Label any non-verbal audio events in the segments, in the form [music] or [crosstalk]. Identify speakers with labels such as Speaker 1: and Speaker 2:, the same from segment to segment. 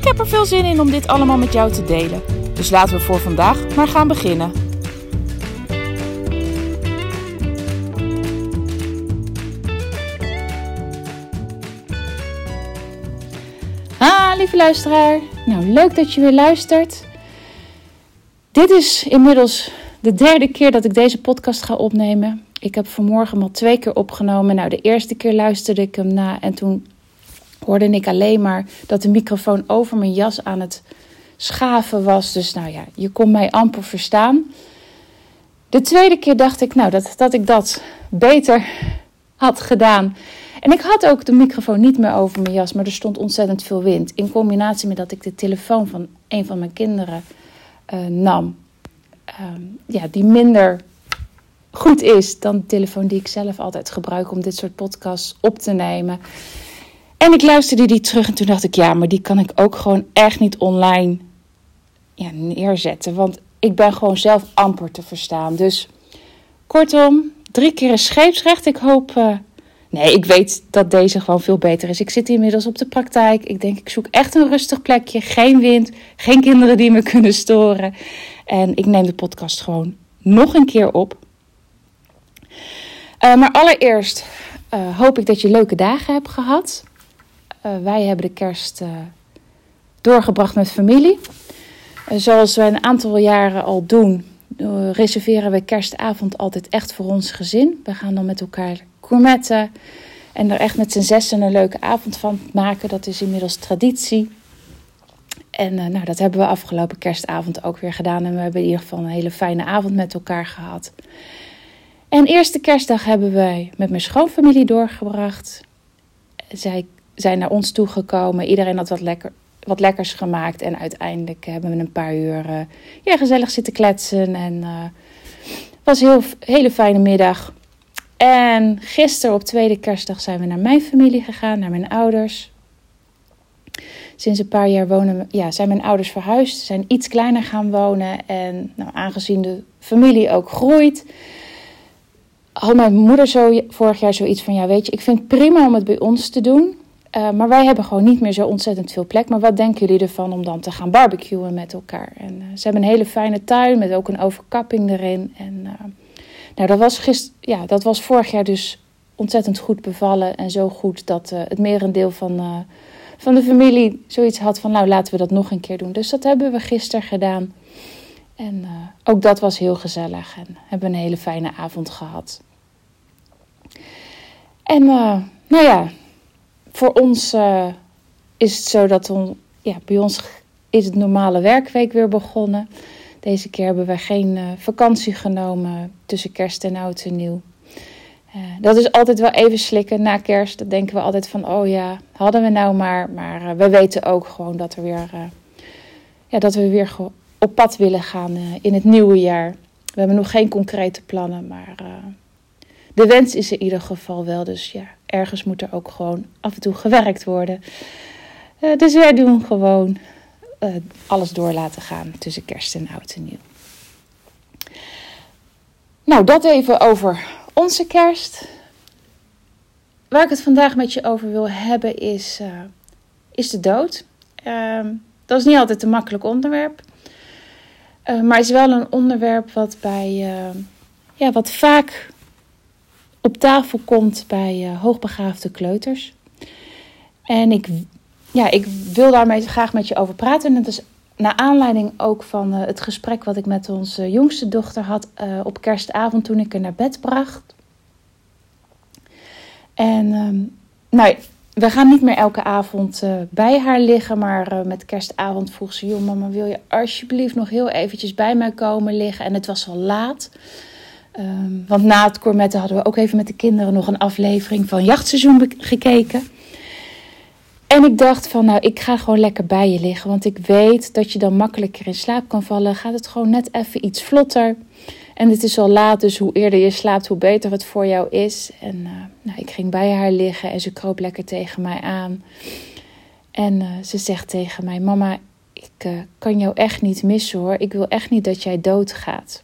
Speaker 1: Ik heb er veel zin in om dit allemaal met jou te delen. Dus laten we voor vandaag maar gaan beginnen. Ah, lieve luisteraar. Nou, leuk dat je weer luistert. Dit is inmiddels de derde keer dat ik deze podcast ga opnemen. Ik heb vanmorgen al twee keer opgenomen. Nou, de eerste keer luisterde ik hem na en toen hoorde ik alleen maar dat de microfoon over mijn jas aan het schaven was. Dus nou ja, je kon mij amper verstaan. De tweede keer dacht ik, nou, dat, dat ik dat beter had gedaan. En ik had ook de microfoon niet meer over mijn jas, maar er stond ontzettend veel wind. In combinatie met dat ik de telefoon van een van mijn kinderen uh, nam. Ehm, ja, die minder goed is dan de telefoon die ik zelf altijd gebruik om dit soort podcasts op te nemen. En ik luisterde die terug en toen dacht ik, ja, maar die kan ik ook gewoon echt niet online ja, neerzetten. Want ik ben gewoon zelf amper te verstaan. Dus kortom, drie keer een scheepsrecht. Ik hoop. Uh, nee, ik weet dat deze gewoon veel beter is. Ik zit inmiddels op de praktijk. Ik denk, ik zoek echt een rustig plekje. Geen wind, geen kinderen die me [laughs] kunnen storen. En ik neem de podcast gewoon nog een keer op. Uh, maar allereerst uh, hoop ik dat je leuke dagen hebt gehad. Uh, wij hebben de kerst doorgebracht met familie. zoals we een aantal jaren al doen, reserveren we kerstavond altijd echt voor ons gezin. We gaan dan met elkaar gourmetten en er echt met z'n zessen een leuke avond van maken. Dat is inmiddels traditie. En nou, dat hebben we afgelopen kerstavond ook weer gedaan. En we hebben in ieder geval een hele fijne avond met elkaar gehad. En eerste kerstdag hebben wij met mijn schoonfamilie doorgebracht. Zij zijn naar ons toegekomen. Iedereen had wat, lekker, wat lekkers gemaakt. En uiteindelijk hebben we een paar uur ja, gezellig zitten kletsen. En uh, was een heel, hele fijne middag. En gisteren op tweede kerstdag zijn we naar mijn familie gegaan, naar mijn ouders. Sinds een paar jaar wonen, ja, zijn mijn ouders verhuisd, zijn iets kleiner gaan wonen. En nou, aangezien de familie ook groeit, had mijn moeder zo vorig jaar zoiets van: ja, weet je, ik vind het prima om het bij ons te doen. Uh, maar wij hebben gewoon niet meer zo ontzettend veel plek. Maar wat denken jullie ervan om dan te gaan barbecuen met elkaar? En uh, ze hebben een hele fijne tuin met ook een overkapping erin. En uh, nou, dat was, gister, ja, dat was vorig jaar dus ontzettend goed bevallen. En zo goed dat het merendeel van, van de familie zoiets had van: nou, laten we dat nog een keer doen. Dus dat hebben we gisteren gedaan. En ook dat was heel gezellig. En hebben een hele fijne avond gehad. En nou ja, voor ons uh, is het zo dat on, ja, bij ons is het normale werkweek weer begonnen. Deze keer hebben we geen uh, vakantie genomen tussen kerst en oud en nieuw. dat is altijd wel even slikken na kerst. Dan denken we altijd van, oh ja, hadden we nou maar. Maar we weten ook gewoon dat, er weer, ja, dat we weer op pad willen gaan in het nieuwe jaar. We hebben nog geen concrete plannen, maar de wens is in ieder geval wel. Dus ja, ergens moet er ook gewoon af en toe gewerkt worden. Uh, dus wij doen gewoon uh, alles door laten gaan tussen kerst en oud en nieuw. Nou, dat even over onze kerst. Waar ik het vandaag met je over wil hebben is, uh, is de dood. Ehm, dat is niet altijd een makkelijk onderwerp. maar is wel een onderwerp wat bij ja, wat vaak op tafel komt bij uh, hoogbegaafde kleuters. En ik, ja, ik wil daarmee graag met je over praten. En dat is naar aanleiding ook van uh, het gesprek wat ik met onze jongste dochter had uh, op kerstavond toen ik haar naar bed bracht. En um, nou, we gaan niet meer elke avond bij haar liggen, maar met kerstavond vroeg ze: Joh, mama, wil je alsjeblieft nog heel eventjes bij mij komen liggen? En het was al laat. Um, want na het Cormetten hadden we ook even met de kinderen nog een aflevering van Jachtseizoen gekeken. En ik dacht van, nou, ik ga gewoon lekker bij je liggen. Want ik weet dat je dan makkelijker in slaap kan vallen. Gaat het gewoon net even iets vlotter. En het is al laat, dus hoe eerder je slaapt, hoe beter het voor jou is. En uh, nou, ik ging bij haar liggen en ze kroop lekker tegen mij aan. En uh, ze zegt tegen mij: Mama, ik uh, kan jou echt niet missen hoor. Ik wil echt niet dat jij doodgaat.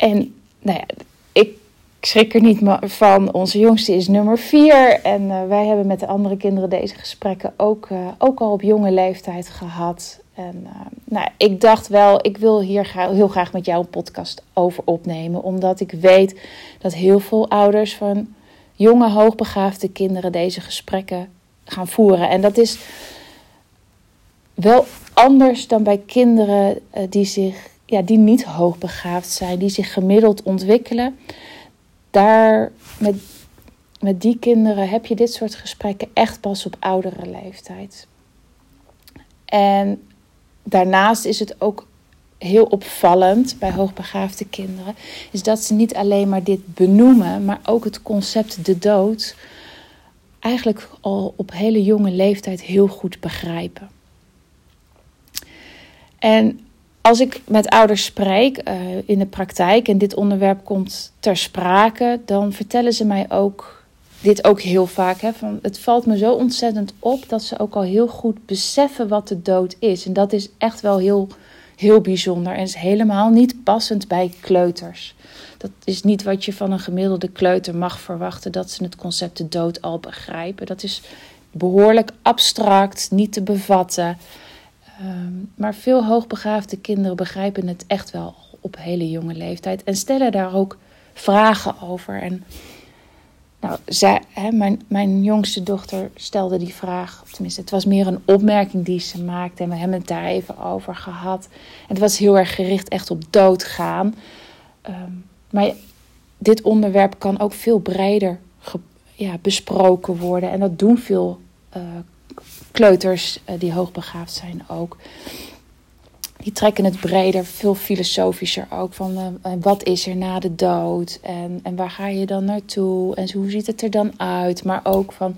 Speaker 1: En nou ja, ik schrik er niet van. Onze jongste is nummer vier. En uh, wij hebben met de andere kinderen deze gesprekken ook, uh, ook al op jonge leeftijd gehad. En uh, nou, ik dacht wel, ik wil hier heel graag met jou een podcast over opnemen. Omdat ik weet dat heel veel ouders van jonge, hoogbegaafde kinderen deze gesprekken gaan voeren. En dat is wel anders dan bij kinderen die zich ja, die niet hoogbegaafd zijn, die zich gemiddeld ontwikkelen. Daar met, met die kinderen heb je dit soort gesprekken echt pas op oudere leeftijd. En daarnaast is het ook heel opvallend bij hoogbegaafde kinderen, is dat ze niet alleen maar dit benoemen, maar ook het concept de dood eigenlijk al op hele jonge leeftijd heel goed begrijpen. En als ik met ouders spreek uh, in de praktijk en dit onderwerp komt ter sprake, dan vertellen ze mij ook dit ook heel vaak. Hè, van, het valt me zo ontzettend op dat ze ook al heel goed beseffen wat de dood is. En dat is echt wel heel, heel bijzonder en is helemaal niet passend bij kleuters. Dat is niet wat je van een gemiddelde kleuter mag verwachten, dat ze het concept de dood al begrijpen. Dat is behoorlijk abstract, niet te bevatten. Um, maar veel hoogbegaafde kinderen begrijpen het echt wel op hele jonge leeftijd en stellen daar ook vragen over. En nou, zij, hè, mijn, mijn jongste dochter stelde die vraag, tenminste, het was meer een opmerking die ze maakte en we hebben het daar even over gehad. En het was heel erg gericht echt op doodgaan. Um, maar dit onderwerp kan ook veel breder ja, besproken worden en dat doen veel uh, kleuters uh, die hoogbegaafd zijn ook. Die trekken het breder, veel filosofischer ook. Van uh, wat is er na de dood? En, en waar ga je dan naartoe? En hoe ziet het er dan uit? Maar ook van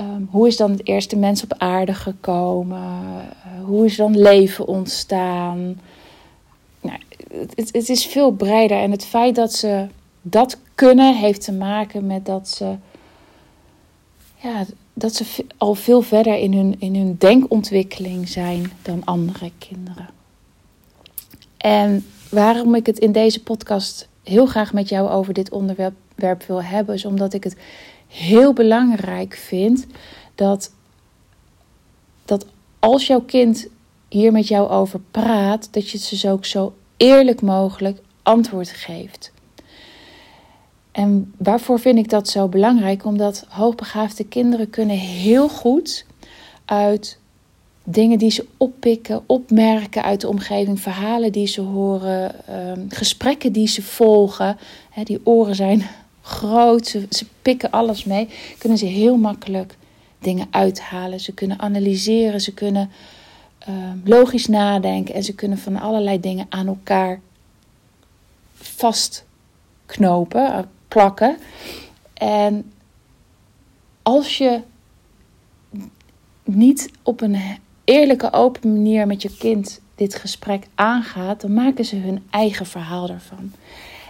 Speaker 1: um, hoe is dan het eerste mens op aarde gekomen? Hoe is dan leven ontstaan? Nou, het, het is veel breder. En het feit dat ze dat kunnen, heeft te maken met dat ze ja, dat ze al veel verder in hun, in hun denkontwikkeling zijn dan andere kinderen. En waarom ik het in deze podcast heel graag met jou over dit onderwerp wil hebben, is omdat ik het heel belangrijk vind dat, dat als jouw kind hier met jou over praat, dat je dus ook zo eerlijk mogelijk antwoord geeft. En waarvoor vind ik dat zo belangrijk? Omdat hoogbegaafde kinderen kunnen heel goed uit dingen die ze oppikken, opmerken uit de omgeving, verhalen die ze horen, ehm, gesprekken die ze volgen. Die oren zijn [laughs] groot, ze, ze pikken alles mee. Kunnen ze heel makkelijk dingen uithalen. Ze kunnen analyseren, ze kunnen ehm, logisch nadenken en ze kunnen van allerlei dingen aan elkaar vastknopen, plakken. En als je niet op een eerlijke, open manier met je kind dit gesprek aangaat, dan maken ze hun eigen verhaal ervan.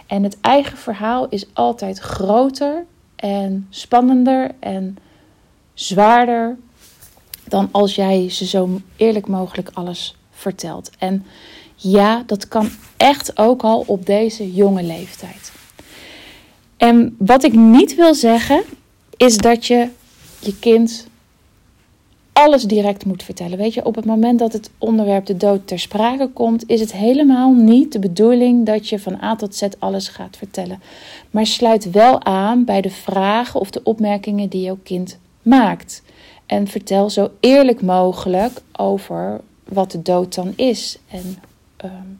Speaker 1: En het eigen verhaal is altijd groter en spannender en zwaarder dan als jij ze zo eerlijk mogelijk alles vertelt. En ja, dat kan echt ook al op deze jonge leeftijd. En wat ik niet wil zeggen, is dat je je kind alles direct moet vertellen. Weet je, op het moment dat het onderwerp de dood ter sprake komt, is het helemaal niet de bedoeling dat je van A tot Z alles gaat vertellen. Maar sluit wel aan bij de vragen of de opmerkingen die jouw kind maakt. En vertel zo eerlijk mogelijk over wat de dood dan is. En um,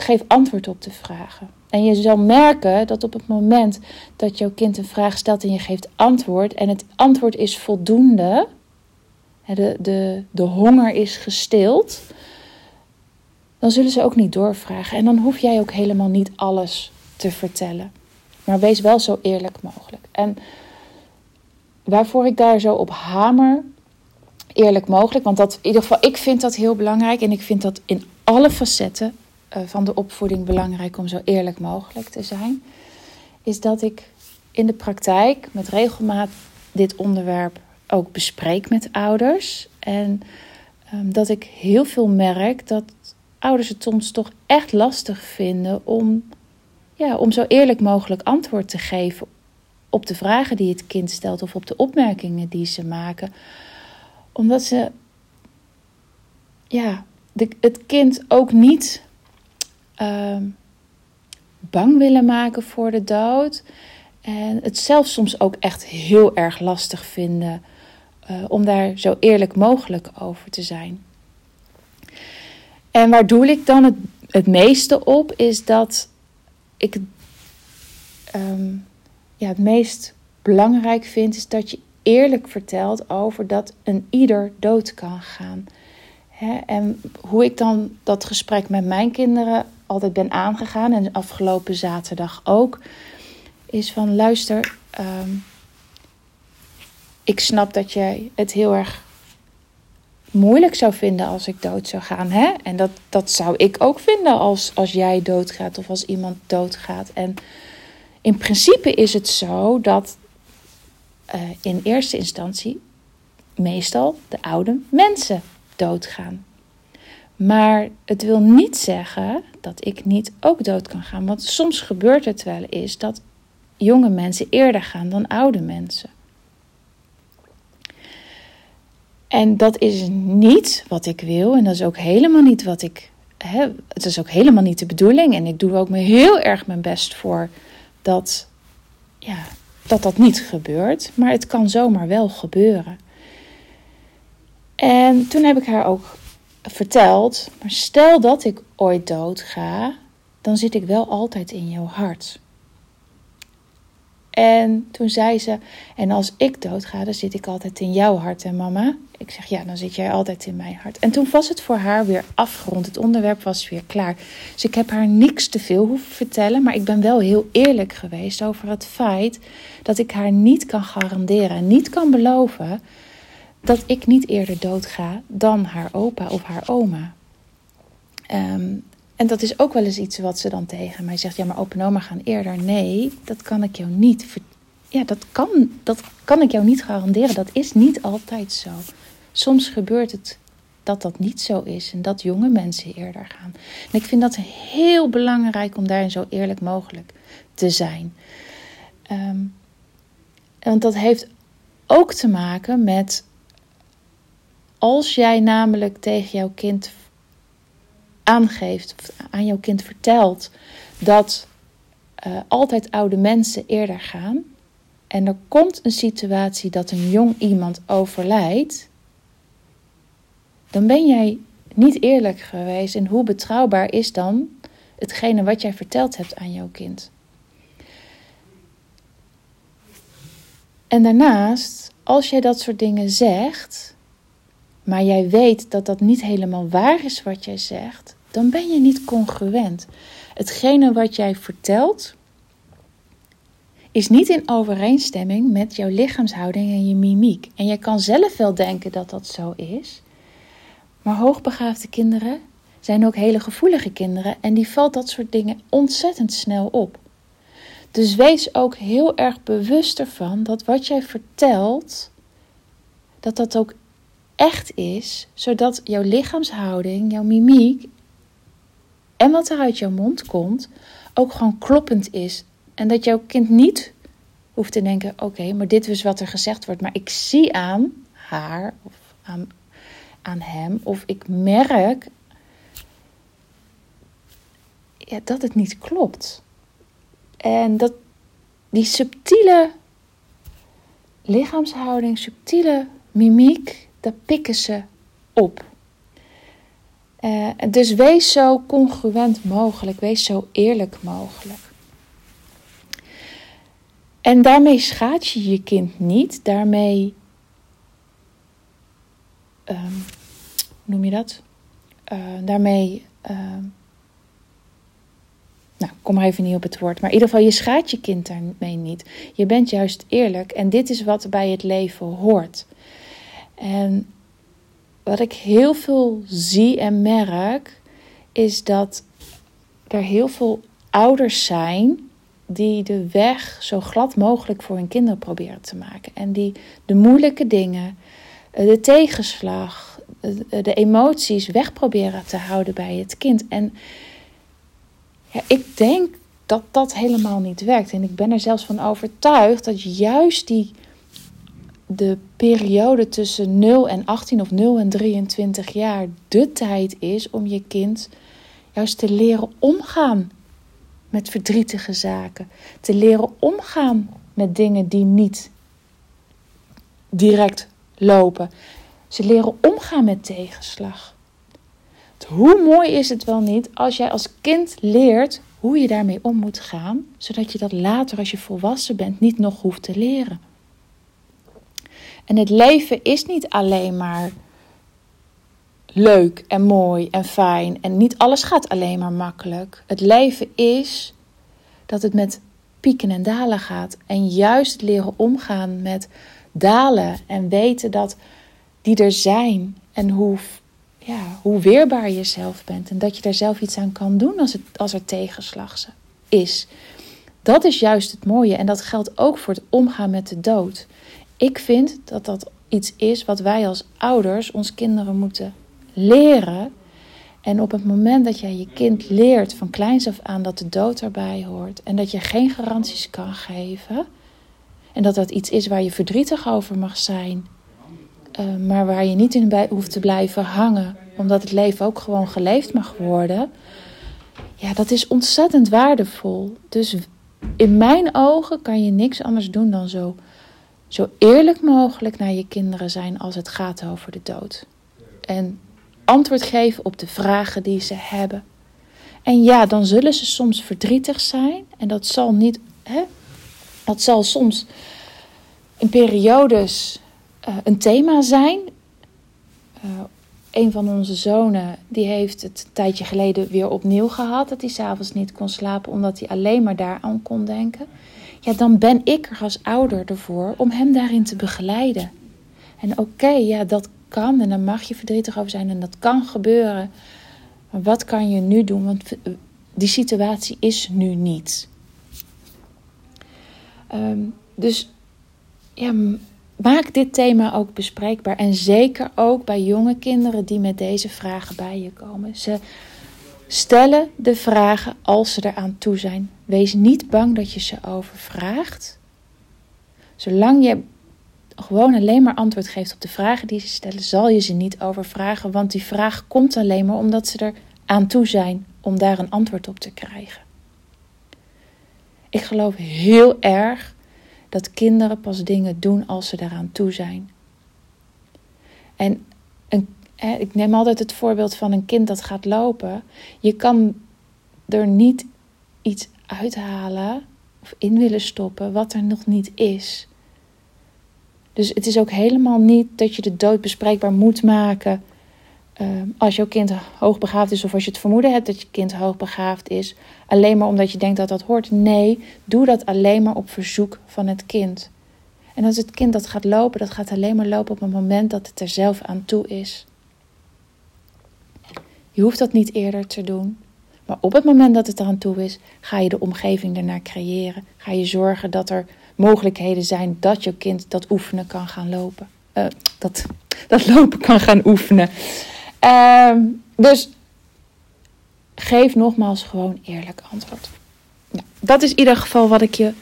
Speaker 1: geef antwoord op de vragen. En je zal merken dat op het moment dat jouw kind een vraag stelt en je geeft antwoord en het antwoord is voldoende, de, de, de honger is gestild, dan zullen ze ook niet doorvragen. En dan hoef jij ook helemaal niet alles te vertellen. Maar wees wel zo eerlijk mogelijk. En waarvoor ik daar zo op hamer, eerlijk mogelijk, want dat, in ieder geval, ik vind dat heel belangrijk en ik vind dat in alle facetten van de opvoeding belangrijk om zo eerlijk mogelijk te zijn, is dat ik in de praktijk met regelmaat dit onderwerp ook bespreek met ouders. En um, dat ik heel veel merk dat ouders het soms toch echt lastig vinden om, ja, om zo eerlijk mogelijk antwoord te geven op de vragen die het kind stelt of op de opmerkingen die ze maken. Omdat ze ja, de, het kind ook niet uh, bang willen maken voor de dood. En het zelf soms ook echt heel erg lastig vinden uh, om daar zo eerlijk mogelijk over te zijn. En waar doe ik dan het, meeste op, is dat ik um, ja, het meest belangrijk vind, is dat je eerlijk vertelt over dat een ieder dood kan gaan. en hoe ik dan dat gesprek met mijn kinderen altijd ben aangegaan, en afgelopen zaterdag ook, is van luister, um, ik snap dat jij het heel erg moeilijk zou vinden als ik dood zou gaan. Hè? En dat, dat zou ik ook vinden als, als jij doodgaat of als iemand doodgaat. En in principe is het zo dat uh, in eerste instantie meestal de oude mensen doodgaan. Maar het wil niet zeggen dat ik niet ook dood kan gaan. Want soms gebeurt het wel eens dat jonge mensen eerder gaan dan oude mensen. En dat is niet wat ik wil en dat is ook helemaal niet wat ik. Hè, het is ook helemaal niet de bedoeling en ik doe ook heel erg mijn best voor dat, ja, dat dat niet gebeurt. Maar het kan zomaar wel gebeuren. En toen heb ik haar ook verteld: maar stel dat ik ooit dood ga, dan zit ik wel altijd in jouw hart. En toen zei ze: En als ik doodga, dan zit ik altijd in jouw hart, en mama? Ik zeg: Ja, dan zit jij altijd in mijn hart. En toen was het voor haar weer afgerond. Het onderwerp was weer klaar. Dus ik heb haar niks te veel hoeven vertellen. Maar ik ben wel heel eerlijk geweest over het feit dat ik haar niet kan garanderen, niet kan beloven dat ik niet eerder doodga dan haar opa of haar oma. Um, en dat is ook wel eens iets wat ze dan tegen mij zegt. Ja, maar opa en oma gaan eerder. Nee, dat kan ik jou niet. Ja, dat kan, dat kan ik jou niet garanderen. Dat is niet altijd zo. Soms gebeurt het dat dat niet zo is en dat jonge mensen eerder gaan. En ik vind dat heel belangrijk om daarin zo eerlijk mogelijk te zijn. Um, want dat heeft ook te maken met als jij namelijk tegen jouw kind aangeeft of aan jouw kind vertelt dat uh, altijd oude mensen eerder gaan en er komt een situatie dat een jong iemand overlijdt, dan ben jij niet eerlijk geweest. En hoe betrouwbaar is dan hetgene wat jij verteld hebt aan jouw kind? En daarnaast, als jij dat soort dingen zegt, maar jij weet dat dat niet helemaal waar is wat jij zegt, dan ben je niet congruent. Hetgene wat jij vertelt is niet in overeenstemming met jouw lichaamshouding en je mimiek. En je kan zelf wel denken dat dat zo is, maar hoogbegaafde kinderen zijn ook hele gevoelige kinderen en die valt dat soort dingen ontzettend snel op. Dus wees ook heel erg bewust ervan dat wat jij vertelt, dat dat ook echt is, zodat jouw lichaamshouding, jouw mimiek en wat er uit jouw mond komt ook gewoon kloppend is. En dat jouw kind niet hoeft te denken: oké, maar dit is wat er gezegd wordt. Maar ik zie aan haar of aan, aan hem, of ik merk ja, dat het niet klopt. En dat die subtiele lichaamshouding, subtiele mimiek, daar pikken ze op. Uh, dus wees zo congruent mogelijk, wees zo eerlijk mogelijk. En daarmee schaadt je je kind niet, daarmee. Um, hoe noem je dat? Uh, daarmee uh, nou, kom maar even niet op het woord. Maar in ieder geval, je schaadt je kind daarmee niet. Je bent juist eerlijk. En dit is wat bij het leven hoort. En wat ik heel veel zie en merk, is dat er heel veel ouders zijn die de weg zo glad mogelijk voor hun kinderen proberen te maken. En die de moeilijke dingen, eh, de tegenslag, eh, de emoties weg proberen te houden bij het kind. En ja, ik denk dat dat helemaal niet werkt. En ik ben er zelfs van overtuigd dat juist die de periode tussen 0 en 18 of 0 en 23 jaar de tijd is om je kind juist te leren omgaan met verdrietige zaken. Te leren omgaan met dingen die niet direct lopen. Ze leren omgaan met tegenslag. Hoe mooi is het wel niet als jij als kind leert hoe je daarmee om moet gaan, zodat je dat later als je volwassen bent niet nog hoeft te leren. En het leven is niet alleen maar leuk en mooi en fijn en niet alles gaat alleen maar makkelijk. Het leven is dat het met pieken en dalen gaat. En juist leren omgaan met dalen en weten dat die er zijn en hoe, ja, hoe weerbaar je zelf bent. En dat je daar zelf iets aan kan doen als, het, als er tegenslag is. Dat is juist het mooie en dat geldt ook voor het omgaan met de dood. Ik vind dat dat iets is wat wij als ouders ons kinderen moeten leren. En op het moment dat jij je kind leert van kleins af aan dat de dood erbij hoort en dat je geen garanties kan geven en dat dat iets is waar je verdrietig over mag zijn, uh, maar waar je niet in hoeft te blijven hangen, omdat het leven ook gewoon geleefd mag worden, ja, dat is ontzettend waardevol. Dus in mijn ogen kan je niks anders doen dan zo, zo eerlijk mogelijk naar je kinderen zijn als het gaat over de dood. En antwoord geven op de vragen die ze hebben. En ja, dan zullen ze soms verdrietig zijn. En dat zal niet. Hè, dat zal soms in periodes uh, een thema zijn. Uh, een van onze zonen die heeft het een tijdje geleden weer opnieuw gehad. Dat hij s'avonds niet kon slapen omdat hij alleen maar daaraan kon denken. Ja, dan ben ik er als ouder ervoor om hem daarin te begeleiden. En oké, ja, dat kan en daar mag je verdrietig over zijn en dat kan gebeuren. Maar wat kan je nu doen? Want die situatie is nu niet. Ehm, dus ja, maak dit thema ook bespreekbaar. En zeker ook bij jonge kinderen die met deze vragen bij je komen. Ze stellen de vragen als ze eraan toe zijn. Wees niet bang dat je ze overvraagt. Zolang je gewoon alleen maar antwoord geeft op de vragen die ze stellen, zal je ze niet overvragen. Want die vraag komt alleen maar omdat ze er aan toe zijn om daar een antwoord op te krijgen. Ik geloof heel erg dat kinderen pas dingen doen als ze daaraan toe zijn. En een, ik neem altijd het voorbeeld van een kind dat gaat lopen. Je kan er niet iets uithalen of in willen stoppen wat er nog niet is. Dus het is ook helemaal niet dat je de dood bespreekbaar moet maken. Uh, als jouw kind hoogbegaafd is of als je het vermoeden hebt dat je kind hoogbegaafd is, alleen maar omdat je denkt dat dat hoort. Nee, doe dat alleen maar op verzoek van het kind. En als het kind dat gaat lopen, dat gaat alleen maar lopen op het moment dat het er zelf aan toe is. Je hoeft dat niet eerder te doen. Maar op het moment dat het eraan toe is, ga je de omgeving ernaar creëren. Ga je zorgen dat er mogelijkheden zijn dat je kind dat oefenen kan gaan lopen. Uh, dat, dat lopen kan gaan oefenen. Uh, dus geef nogmaals gewoon eerlijk antwoord. Nou, dat is in ieder geval wat ik je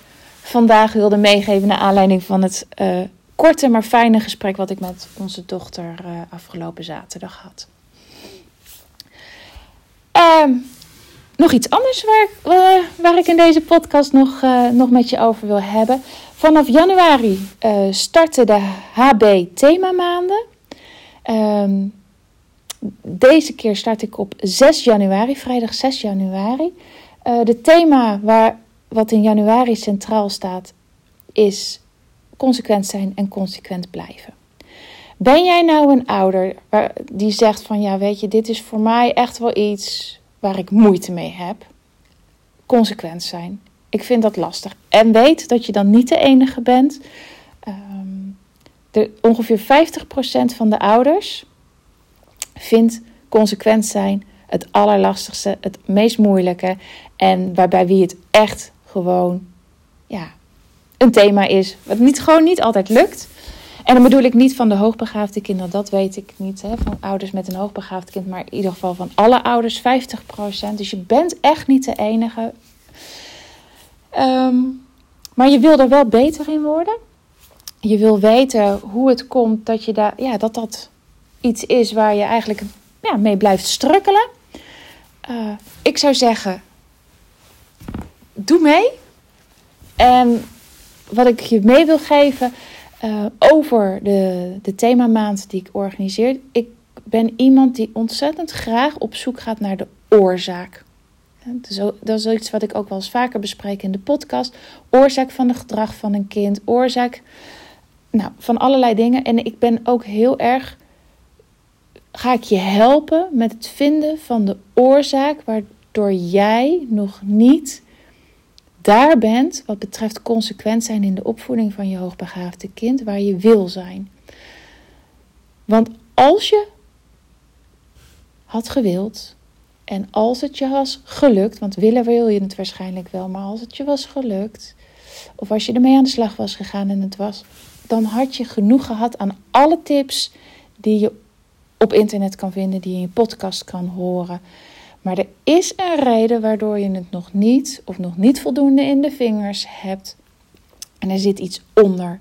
Speaker 1: vandaag wilde meegeven naar aanleiding van het uh, korte maar fijne gesprek wat ik met onze dochter uh, afgelopen zaterdag had. Ehm, nog iets anders waar, uh, waar ik in deze podcast nog, uh, nog met je over wil hebben. Vanaf januari uh, starten de HB themamaanden. Um, deze keer start ik op 6 januari, vrijdag 6 januari. de thema waar, wat in januari centraal staat is consequent zijn en consequent blijven. Ben jij nou een ouder die zegt van ja weet je, dit is voor mij echt wel iets waar ik moeite mee heb. consequent zijn. Ik vind dat lastig. En weet dat je dan niet de enige bent. Um, de, ongeveer 50% van de ouders vindt consequent zijn het allerlastigste, het meest moeilijke. En waarbij wie het echt gewoon ja, een thema is. Wat niet, gewoon niet altijd lukt. En dan bedoel ik niet van de hoogbegaafde kinderen, dat weet ik niet. Hè, van ouders met een hoogbegaafd kind, maar in ieder geval van alle ouders 50%. Dus je bent echt niet de enige. Ehm, maar je wil er wel beter in worden. Je wil weten hoe het komt dat je daar, ja, dat, dat iets is waar je eigenlijk ja, mee blijft strukkelen. Uh, ik zou zeggen, doe mee. En wat ik je mee wil geven uh, over de, de themamaand die ik organiseer. Ik ben iemand die ontzettend graag op zoek gaat naar de oorzaak. Dat is iets wat ik ook wel eens vaker bespreek in de podcast. Oorzaak van het gedrag van een kind. Oorzaak nou, van allerlei dingen. En ik ben ook heel erg. Ga ik je helpen met het vinden van de oorzaak waardoor jij nog niet daar bent wat betreft consequent zijn in de opvoeding van je hoogbegaafde kind, waar je wil zijn. Want als je had gewild en als het je was gelukt, want willen wil je het waarschijnlijk wel, maar als het je was gelukt, of als je ermee aan de slag was gegaan en het was, dan had je genoeg gehad aan alle tips die je op internet kan vinden, die je in je podcast kan horen. Maar er is een reden waardoor je het nog niet of nog niet voldoende in de vingers hebt. En er zit iets onder.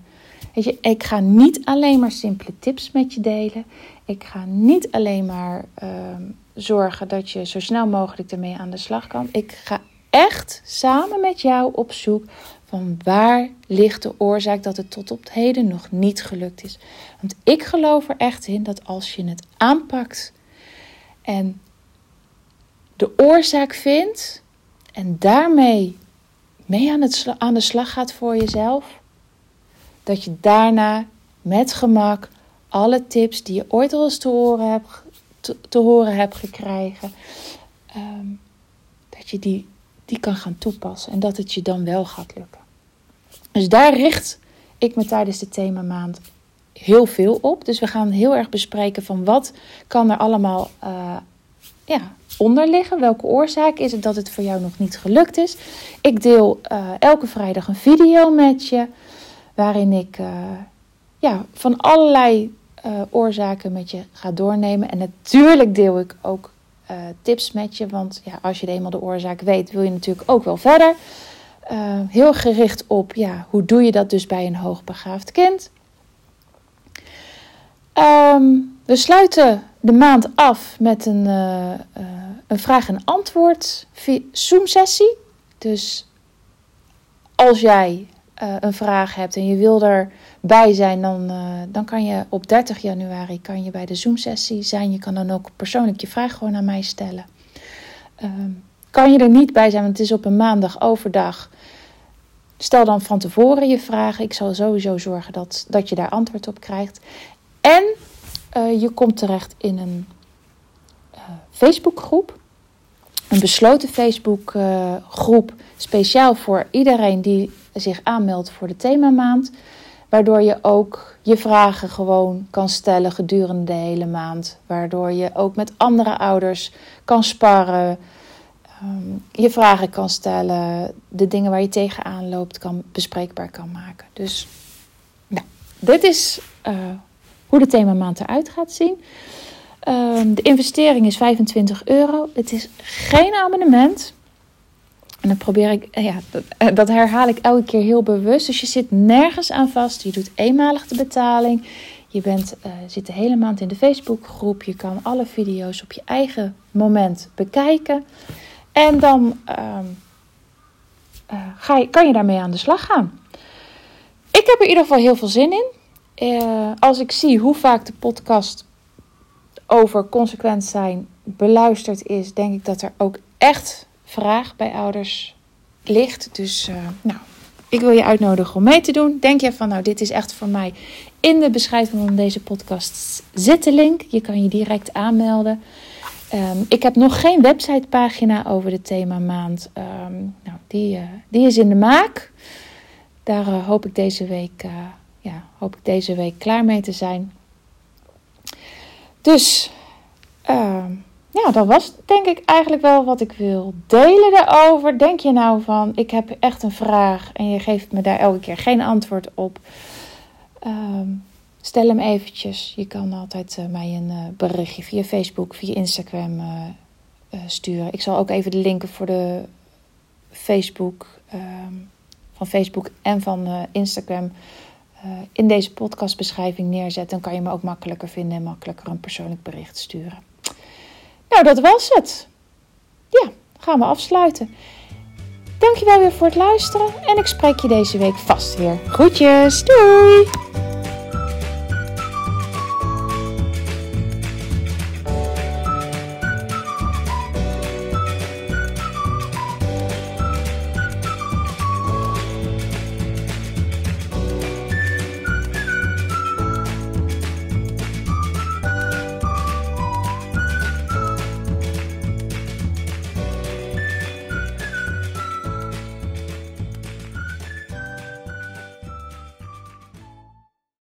Speaker 1: Weet je, ik ga niet alleen maar simpele tips met je delen. Ik ga niet alleen maar ehm, zorgen dat je zo snel mogelijk ermee aan de slag kan. Ik ga echt samen met jou op zoek van waar ligt de oorzaak dat het tot op heden nog niet gelukt is. Want ik geloof er echt in dat als je het aanpakt en de oorzaak vindt en daarmee mee aan, het, aan de slag gaat voor jezelf, dat je daarna met gemak alle tips die je ooit al eens te horen hebt, te, horen hebt gekregen, ehm, dat je die, die kan gaan toepassen en dat het je dan wel gaat lukken. Dus daar richt ik me tijdens de themamaand heel veel op. Dus we gaan heel erg bespreken van wat kan er allemaal uh, ja, onder liggen. Welke oorzaak is het dat het voor jou nog niet gelukt is? Ik deel uh, elke vrijdag een video met je. Waarin ik uh, ja, van allerlei uh, oorzaken met je ga doornemen. En natuurlijk deel ik ook tips met je. Want ja, als je eenmaal de oorzaak weet, wil je natuurlijk ook wel verder. heel gericht op ja, hoe doe je dat dus bij een hoogbegaafd kind. Um, we sluiten de maand af met een, uh, uh, een vraag- en antwoord Zoom-sessie. Dus als jij uh, een vraag hebt en je wil erbij zijn, dan, dan kan je op 30 januari kan je bij de Zoom-sessie zijn. Je kan dan ook persoonlijk je vraag gewoon aan mij stellen. Ehm, kan je er niet bij zijn, want het is op een maandag overdag. Stel dan van tevoren je vragen. Ik zal sowieso zorgen dat, dat je daar antwoord op krijgt. En uh, je komt terecht in een uh, Facebookgroep. Een besloten Facebookgroep, uh, speciaal voor iedereen die zich aanmeldt voor de themamaand. Waardoor je ook je vragen gewoon kan stellen gedurende de hele maand. Waardoor je ook met andere ouders kan sparren. Um, je vragen kan stellen. De dingen waar je tegenaan loopt kan, bespreekbaar kan maken. Dus nou, dit is hoe de themamaand eruit gaat zien. Um, de investering is 25 euro. Het is geen abonnement. En dan probeer ik, eh, ja, dat, eh, dat, herhaal ik elke keer heel bewust. Dus je zit nergens aan vast. Je doet eenmalig de betaling. Je bent, uh, zit de hele maand in de Facebookgroep. Je kan alle video's op je eigen moment bekijken. En dan um, uh, ga je, kan je daarmee aan de slag gaan. Ik heb er in ieder geval heel veel zin in. Uh, als ik zie hoe vaak de podcast over consequent zijn beluisterd is, denk ik dat er ook echt vraag bij ouders ligt. Dus uh, nou, ik wil je uitnodigen om mee te doen. Denk je van, nou, dit is echt voor mij. In de beschrijving van deze podcast zit de link. Je kan je direct aanmelden. Ehm, ik heb nog geen websitepagina over de thema maand. Ehm, nou, die, uh, die is in de maak. Daar hoop, ik deze week, ja, hoop ik deze week klaar mee te zijn. Dus, ehm, ja, dat was denk ik eigenlijk wel wat ik wil delen daarover. Denk je nou van, ik heb echt een vraag en je geeft me daar elke keer geen antwoord op. Stel hem eventjes. Je kan altijd uh, mij een uh, berichtje via Facebook, via Instagram uh, sturen. Ik zal ook even de linken voor de Facebook, ehm, van Facebook en van Instagram in deze podcastbeschrijving neerzetten. Dan kan je me ook makkelijker vinden en makkelijker een persoonlijk bericht sturen. Nou, dat was het. Ja, gaan we afsluiten. Dankjewel weer voor het luisteren en ik spreek je deze week vast weer. Groetjes, doei!